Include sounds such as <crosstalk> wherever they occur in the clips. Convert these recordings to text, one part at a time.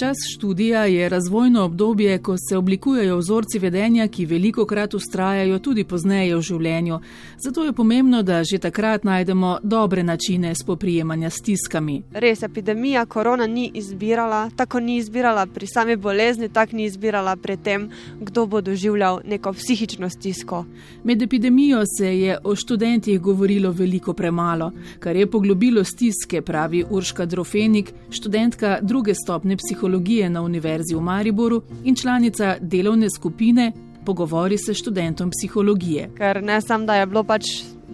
Čas študija je razvojno obdobje, ko se oblikujejo vzorci vedenja, ki veliko krat ustrajajo tudi pozneje v življenju. Zato je pomembno, da že takrat najdemo dobre načine spoprijemanja s stiskami. Res, epidemija korona ni izbirala, tako ni izbirala pri sami bolezni, tako ni izbirala pri tem, kdo bo doživljal neko psihično stisko. Med epidemijo se je o študentih govorilo veliko premalo, kar je poglobilo stiske, pravi Urška Drofenik, študentka druge stopne psihologije psihologije na Univerzi v Mariboru in članica delovne skupine Pogovori se študentom psihologije. Ker ne samo, da je bilo pač.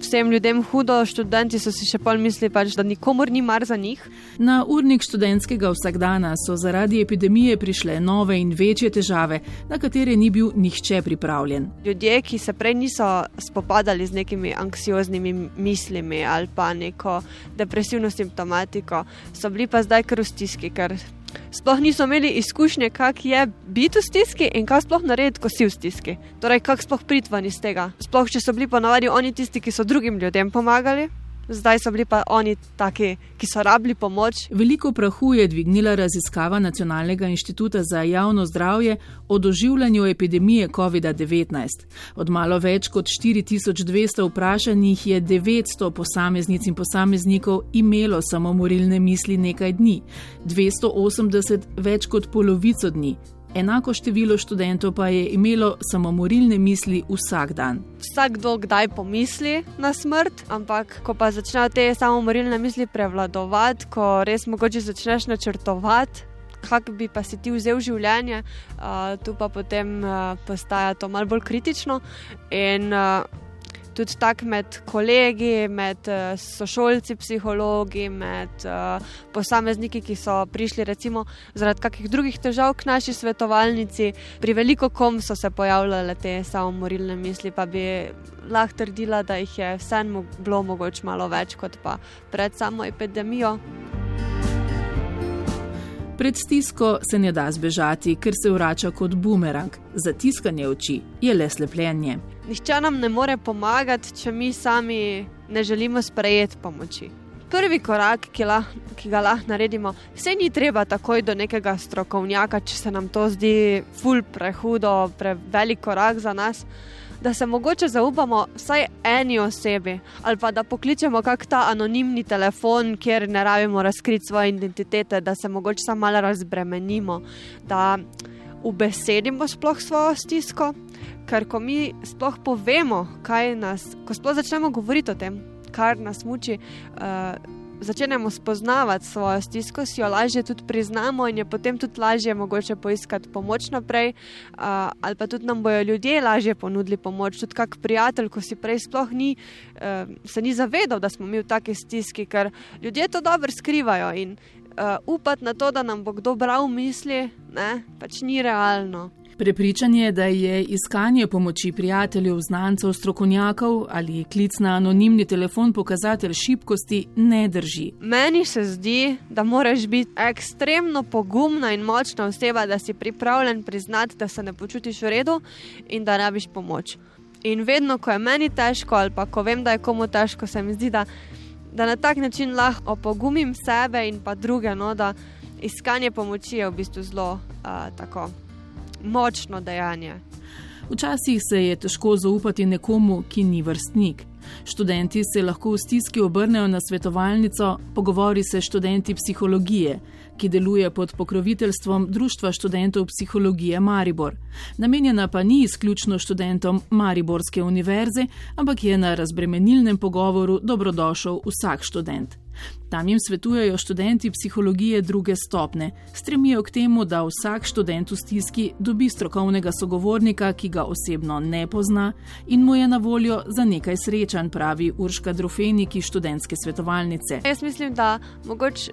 Vsem ljudem hudo, študenti so si še pol mislili, pač, da nikomor ni mar za njih. Na urnik študentskega vsakdana so zaradi epidemije prišle nove in večje težave, na katere ni bil nihče pripravljen. Ljudje, ki se prej niso spopadali z nekimi anksioznimi mislimi ali pa neko depresivno simptomatiko, so bili pa zdaj kar v stiski, ker sploh niso imeli izkušnje, kak je biti v stiski in kaj sploh narediti, ko si v stiski. Torej, kak sploh pritvan iz tega. Sploh, če so bili ponavadi oni tisti, ki so drugim ljudem pomagali zdaj so bili pa oni taki, ki so rabili pomoč. Veliko prahu je dvignila raziskava Nacionalnega inštituta za javno zdravje o doživljanju epidemije COVID-19. Od malo več kot 4200 vprašanih je 900 posameznic in posameznikov imelo samomorilne misli nekaj dni, 280 več kot polovico dni, enako število študentov pa je imelo samomorilne misli vsak dan. Vsakdo kdaj pomisli na smrt, ampak ko pa začnejo te samomorilne misli prevladovati, ko res mogoče začneš načrtovati. Kako bi pa si ti vzel življenje, uh, tu pa potem uh, postaja to malce bolj kritično. In uh, tudi tako med kolegi, med uh, sošolci, psihologi, med uh, posamezniki, ki so prišli recimo zaradi kakih drugih težav k naši svetovalnici. Pri veliko kom so se pojavljale te samomorilne misli, pa bi lahko trdila, da jih je vseeno bilo mogoče malo več kot pa pred samo epidemijo. Pred stisko se ne da zbežati, ker se vrača kot bumerang. Zatiskanje oči je le slepljenje. Nihče nam ne more pomagati, če mi sami ne želimo sprejeti pomoči. Prvi korak, ki, lah, ki ga lahko naredimo, se ni treba takoj do nekega strokovnjaka, če se nam to zdi ful prehudo, prevelik korak za nas da se mogoče zaupamo vsaj eni osebi, ali pa da pokličemo kak ta anonimni telefon, kjer ne rabimo razkriti svoje identitete, da se mogoče samo malo razbremenimo, da ubesedimo sploh svojo stisko. Ker ko mi sploh povemo, kaj nas, ko sploh začnemo govoriti o tem, kar nas muči. Uh, začenjamo spoznavati svojo stisko, si jo lažje tudi priznamo in je potem tudi lažje mogoče poiskati pomoč naprej, uh, ali pa tudi nam bojo ljudje lažje ponudili pomoč. Tudi kak prijatelj, ko si prej sploh ni, uh, se ni zavedal, da smo mi v taki stiski, ker ljudje to dobro skrivajo in uh, upati na to, da nam bo kdo bral misli, ne, pač ni realno. Prepričanje, da je iskanje pomoči prijateljev, znancev, strokovnjakov ali klic na anonimni telefon pokazatelj šibkosti, ne drži. Meni se zdi, da moraš biti ekstremno pogumna in močna oseba, da si pripravljen priznati, da se ne počutiš v redu in da rabiš pomoč. In vedno, ko je meni težko, ali pa ko vem, da je komu težko, se mi zdi, da, da na tak način lahko opogumim sebe in pa druge, no, da iskanje pomoči je v bistvu zelo uh, tako močno dejanje. Včasih se je težko zaupati nekomu, ki ni vrstnik. Študenti se lahko v stiski obrnejo na svetovalnico, pogovori se študenti psihologije, ki deluje pod pokroviteljstvom Društva študentov psihologije Maribor. Namenjena pa ni izključno študentom Mariborske univerze, ampak je na razbremenilnem pogovoru dobrodošel vsak študent. Tam jim svetujejo študenti psihologije druge stopne, stremijo k temu, da vsak študent v stiski dobi strokovnega sogovornika, ki ga osebno ne pozna in mu je na voljo za nekaj srečanj, pravi Urška Drofenik iz študentske svetovalnice. Jaz mislim, da mogoče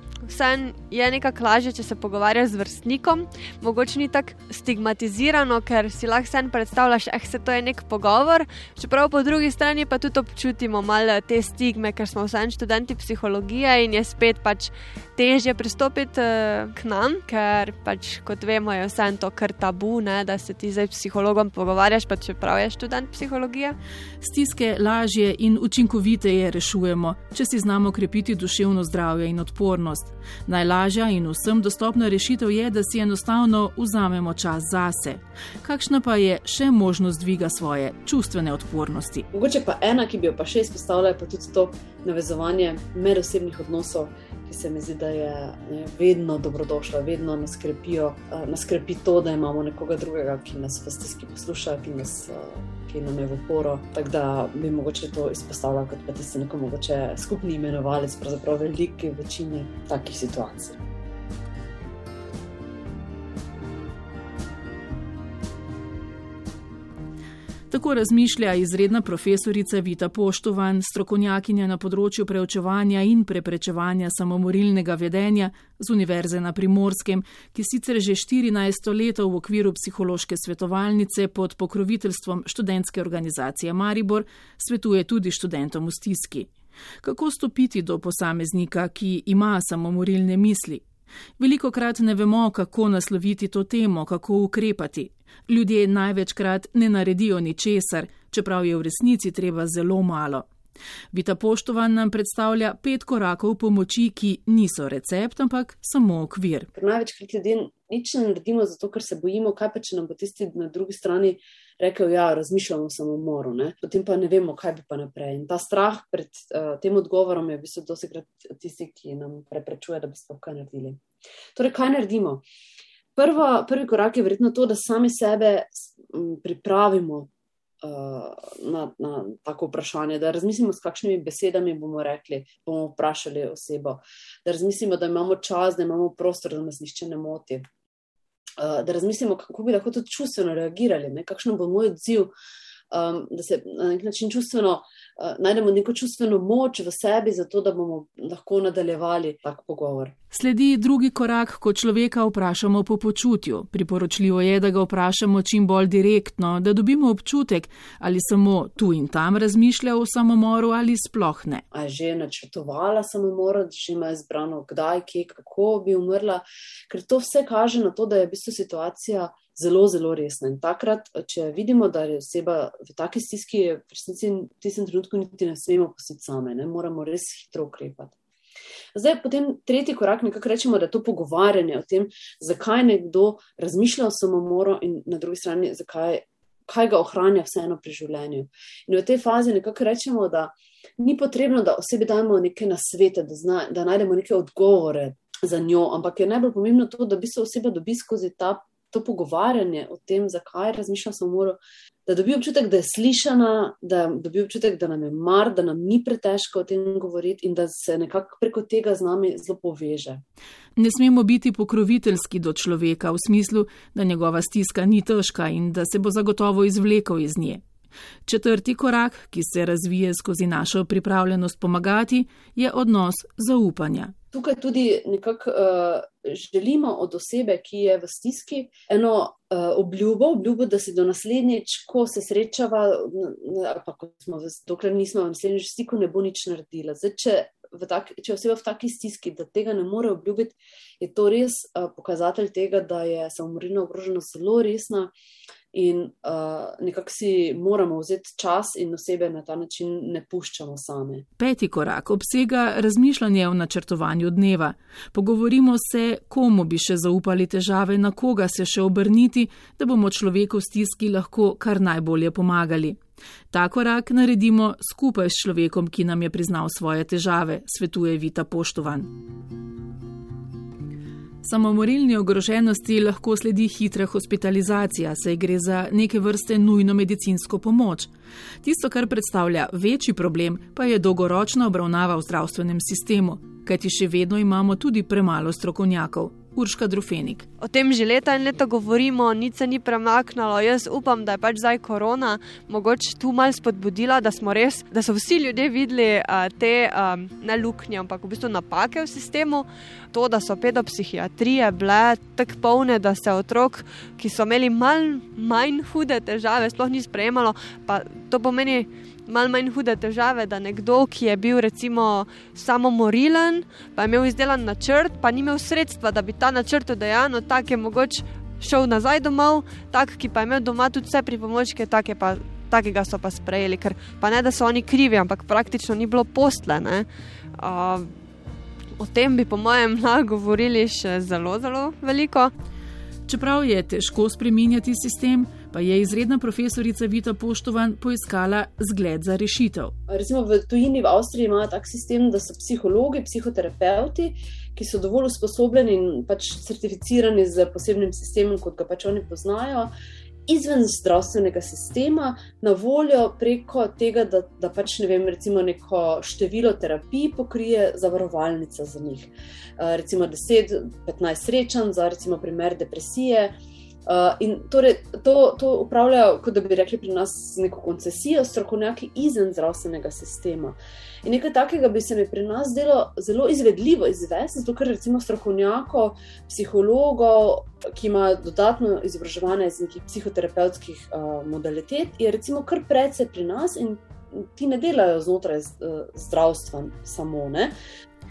je nekako lažje, če se pogovarjaš z vrstnikom, mogoče ni tako stigmatizirano, ker si lahko sen predstavljaš, da eh, je to nek pogovor, čeprav po drugi strani pa tudi občutimo malo te stigme, ker smo vsem študenti psihologije in je spet pač težje pristopiti uh, k nam, ker pač, kot vemo, je vse to kar tabu, ne, da se ti zdaj s psihologom pogovarjaš, pa čeprav je študent psihologije. Stiske lažje in učinkoviteje rešujemo, če si znamo krepiti duševno zdravje in odpornost. Najlažja in vsem dostopna rešitev je, da si enostavno vzamemo čas zase. Kakšna pa je še možnost dviga svoje čustvene odpornosti? Mogoče pa ena, ki bi jo pa še izpostavljala, pa tudi to navezovanje medosebnih odnosov ki se mi zdi, da je ne, vedno dobrodošla, vedno nas krepijo, uh, nas krepi to, da imamo nekoga drugega, ki nas v stiski posluša, ki, nas, uh, ki nam je v oporo. Tako da bi mogoče to izpostavila kot pa tisti neko mogoče skupni imenovalec, pravzaprav veliki večini takih situacij. Tako razmišlja izredna profesorica Vita Poštovan, strokovnjakinja na področju preučevanja in preprečevanja samomorilnega vedenja z Univerze na Primorskem, ki sicer že 14 let v okviru psihološke svetovalnice pod pokroviteljstvom študentske organizacije Maribor svetuje tudi študentom v stiski. Kako stopiti do posameznika, ki ima samomorilne misli? Veliko krat ne vemo, kako nasloviti to temo, kako ukrepati. Ljudje največkrat ne naredijo ničesar, čeprav je v resnici treba zelo malo. Vita Poštovan nam predstavlja pet korakov pomoči, ki niso recept, ampak samo okvir. Ker največkrat ljudje nič ne naredimo, zato ker se bojimo, kaj pa če nam bo tisti na drugi strani rekel, ja, razmišljamo o samomoru, ne? potem pa ne vemo, kaj bi pa naprej. In ta strah pred uh, tem odgovorom je v bistvu dosikrat tisti, ki nam preprečuje, da bi sploh kaj naredili. Torej, kaj naredimo? Prva, prvi korak je verjetno to, da sami sebe pripravimo uh, na, na tako vprašanje, da razmislimo, s kakšnimi besedami bomo rekli, bomo vprašali osebo, da razmislimo, da imamo čas, da imamo prostor, da nas nišče ne moti. Uh, da razmislimo, kako bi lahko tudi čustveno reagirali, ne? kakšen bo moj odziv, um, da se na nek način čustveno uh, najdemo neko čustveno moč v sebi, zato da bomo lahko nadaljevali tak pogovor. Sledi drugi korak, ko človeka vprašamo po počutju. Priporočljivo je, da ga vprašamo čim bolj direktno, da dobimo občutek, ali samo tu in tam razmišlja o samomoru ali sploh ne. A je že načrtovala samomor, že ima izbrano, kdaj, kje, kako bi umrla, ker to vse kaže na to, da je v bistvu situacija zelo, zelo resna. In takrat, če vidimo, da je oseba v taki stiski, v resnici v tistem trenutku niti ne smemo pustiti same, ne moramo res hitro ukrepati. Zdaj, potem tretji korak, nekako rečemo, da je to pogovarjanje o tem, zakaj nekdo razmišlja o samomoru in na drugi strani, zakaj kaj ga ohranja vseeno pri življenju. In v tej fazi nekako rečemo, da ni potrebno, da osebi dajemo neke nasvete, da, zna, da najdemo neke odgovore za njo, ampak je najbolj pomembno to, da bi se oseba dobi skozi ta to pogovarjanje o tem, zakaj razmišlja samomor, da dobi občutek, da je slišana, da dobi občutek, da nam je mar, da nam ni pretežko o tem govoriti in da se nekako preko tega z nami zelo poveže. Ne smemo biti pokroviteljski do človeka v smislu, da njegova stiska ni težka in da se bo zagotovo izvlekel iz nje. Četrti korak, ki se razvije skozi našo pripravljenost pomagati, je odnos zaupanja tukaj tudi nekako uh, želimo od osebe, ki je v stiski, eno uh, obljubo, obljubo, da se do naslednjič, ko se srečava, ali pa ko smo, dokler nismo v naslednjič stiku, ne bo nič naredila. Zdaj, če, tak, če oseba v taki stiski, da tega ne more obljubiti, je to res uh, pokazatelj tega, da je samomorilna ogroženost zelo resna in uh, nekako si moramo vzeti čas in osebe na ta način ne puščamo same. Peti korak obsega razmišljanje o načrtovanju dneva. Pogovorimo se, komu bi še zaupali težave, na koga se še obrniti, da bomo človeku v stiski lahko kar najbolje pomagali. Ta korak naredimo skupaj s človekom, ki nam je priznal svoje težave, svetuje Vita Poštovan. Samomorilni ogroženosti lahko sledi hitra hospitalizacija, saj gre za neke vrste nujno medicinsko pomoč. Tisto, kar predstavlja večji problem, pa je dolgoročna obravnava v zdravstvenem sistemu, kajti še vedno imamo tudi premalo strokovnjakov. Urška Drufenik. O tem že leta in leta govorimo, nič se ni premaknilo. Jaz upam, da je pač zdaj korona mogoče tu malo spodbudila, da, res, da so vsi ljudje videli uh, te um, ne luknje, ampak v bistvu napake v sistemu. To, da so pedopsihiatrije bile tako polne, da se otrok, ki so imeli mal, manj hude težave, sploh ni sprejemalo. Pa to pomeni, malo manj hude težave, da nekdo, ki je bil recimo samomorilen, pa je imel izdelan načrt, pa ni imel sredstva, da bi ta načrt odejanil, tako je mogoče šel nazaj domov, tak, ki pa je imel doma tudi vse pripomočke, take pa. Takega so pa sprejeli, ker pa ne, da so oni krivi, ampak praktično ni bilo postlene. Uh, o tem bi, po mojem, <laughs> lahko govorili še zelo, zelo veliko. Čeprav je težko spremenjati sistem, pa je izredna profesorica Vita Poštovan poiskala zgled za rešitev. Recimo v tujini, v Avstriji, imajo tak sistem, da so psihologi, psihoterapeuti, ki so dovolj usposobljeni in pač certificirani z posebnim sistemom, kot ga pač oni poznajo. Izven zdravstvenega sistema, na voljo preko tega, da, da pač ne vem, recimo neko število terapij pokrije zavarovalnica za njih. Uh, recimo 10-15 srečanj za, recimo, primer depresije, uh, in torej to, to upravljajo, kot da bi rekli pri nas, neko koncesijo, strokovnjaki izven zdravstvenega sistema. In nekaj takega bi se mi pri nas zdelo zelo izvedljivo izvesti, zato ker recimo strokovnjakov, psihologov, ki imajo dodatno izobraževanje iz nekih psihoterapevtskih uh, modalitet, je recimo kar precej pri nas in ti ne delajo znotraj uh, zdravstva samo. Ne?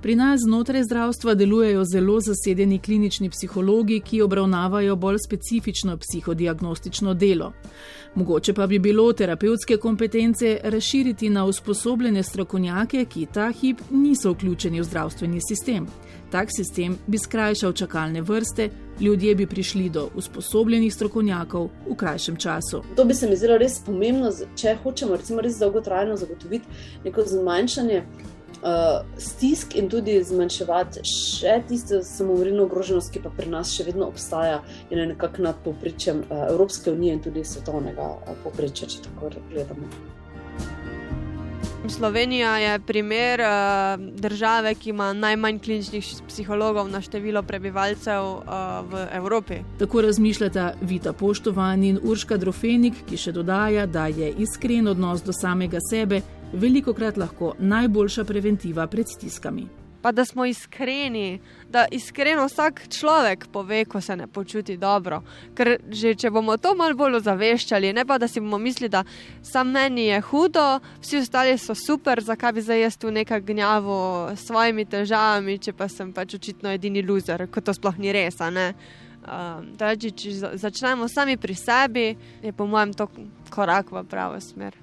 Pri nas znotraj zdravstva delujejo zelo zasedeni klinični psihologi, ki obravnavajo bolj specifično psihodiagnostično delo. Mogoče pa bi bilo terapevtske kompetence razširiti na usposobljene strokovnjake, ki ta hip niso vključeni v zdravstveni sistem. Tak sistem bi skrajšal čakalne vrste, ljudje bi prišli do usposobljenih strokovnjakov v krajšem času. To bi se mi zdelo res pomembno, če hočemo res dolgotrajno zagotoviti neko zmanjšanje uh, stisk in tudi zmanjševati še tisto samomorilno ogroženost, ki pa pri nas še vedno obstaja in je nekako nad povprečjem uh, Evropske unije in tudi svetovnega uh, povprečja, če tako gledamo. Slovenija je primer uh, države, ki ima najmanj kliničnih psihologov na število prebivalcev uh, v Evropi. Tako razmišljata Vita Poštovan in Urška Drofenik, ki še dodaja, da je iskren odnos do samega sebe veliko krat lahko najboljša preventiva pred stiskami. Pa da smo iskreni, da iskreno vsak človek pove, ko se ne počuti dobro. Ker že če bomo to malo bolj ozaveščali, ne pa da si bomo mislili, da sam meni je hudo, vsi ostali so super, zakaj bi zdaj jaz tu nekaj gnjavo s svojimi težavami, če pa sem pač očitno edini loser, kot to sploh ni res. Um, če začnemo sami pri sebi, je po mojem to korak v pravo smer.